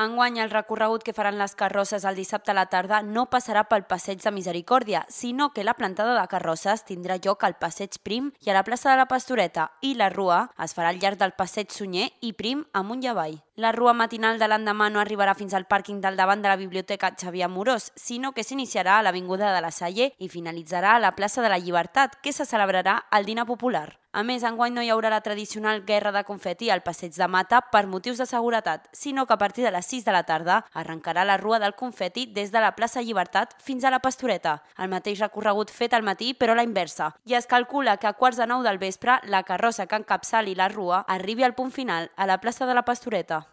Enguany, el recorregut que faran les carrosses el dissabte a la tarda no passarà pel Passeig de Misericòrdia, sinó que la plantada de carrosses tindrà lloc al Passeig Prim i a la plaça de la Pastoreta i la Rua es farà al llarg del Passeig Sunyer i Prim amunt i avall. La rua matinal de l'endemà no arribarà fins al pàrquing del davant de la Biblioteca Xavier Amorós, sinó que s'iniciarà a l'Avinguda de la Salle i finalitzarà a la plaça de la Llibertat, que se celebrarà el dinar popular. A més, enguany no hi haurà la tradicional guerra de confeti al passeig de Mata per motius de seguretat, sinó que a partir de les 6 de la tarda arrencarà la rua del confeti des de la plaça Llibertat fins a la Pastoreta. El mateix recorregut fet al matí, però a la inversa. I es calcula que a quarts de nou del vespre la carrossa que encapçali la rua arribi al punt final, a la plaça de la Pastoreta.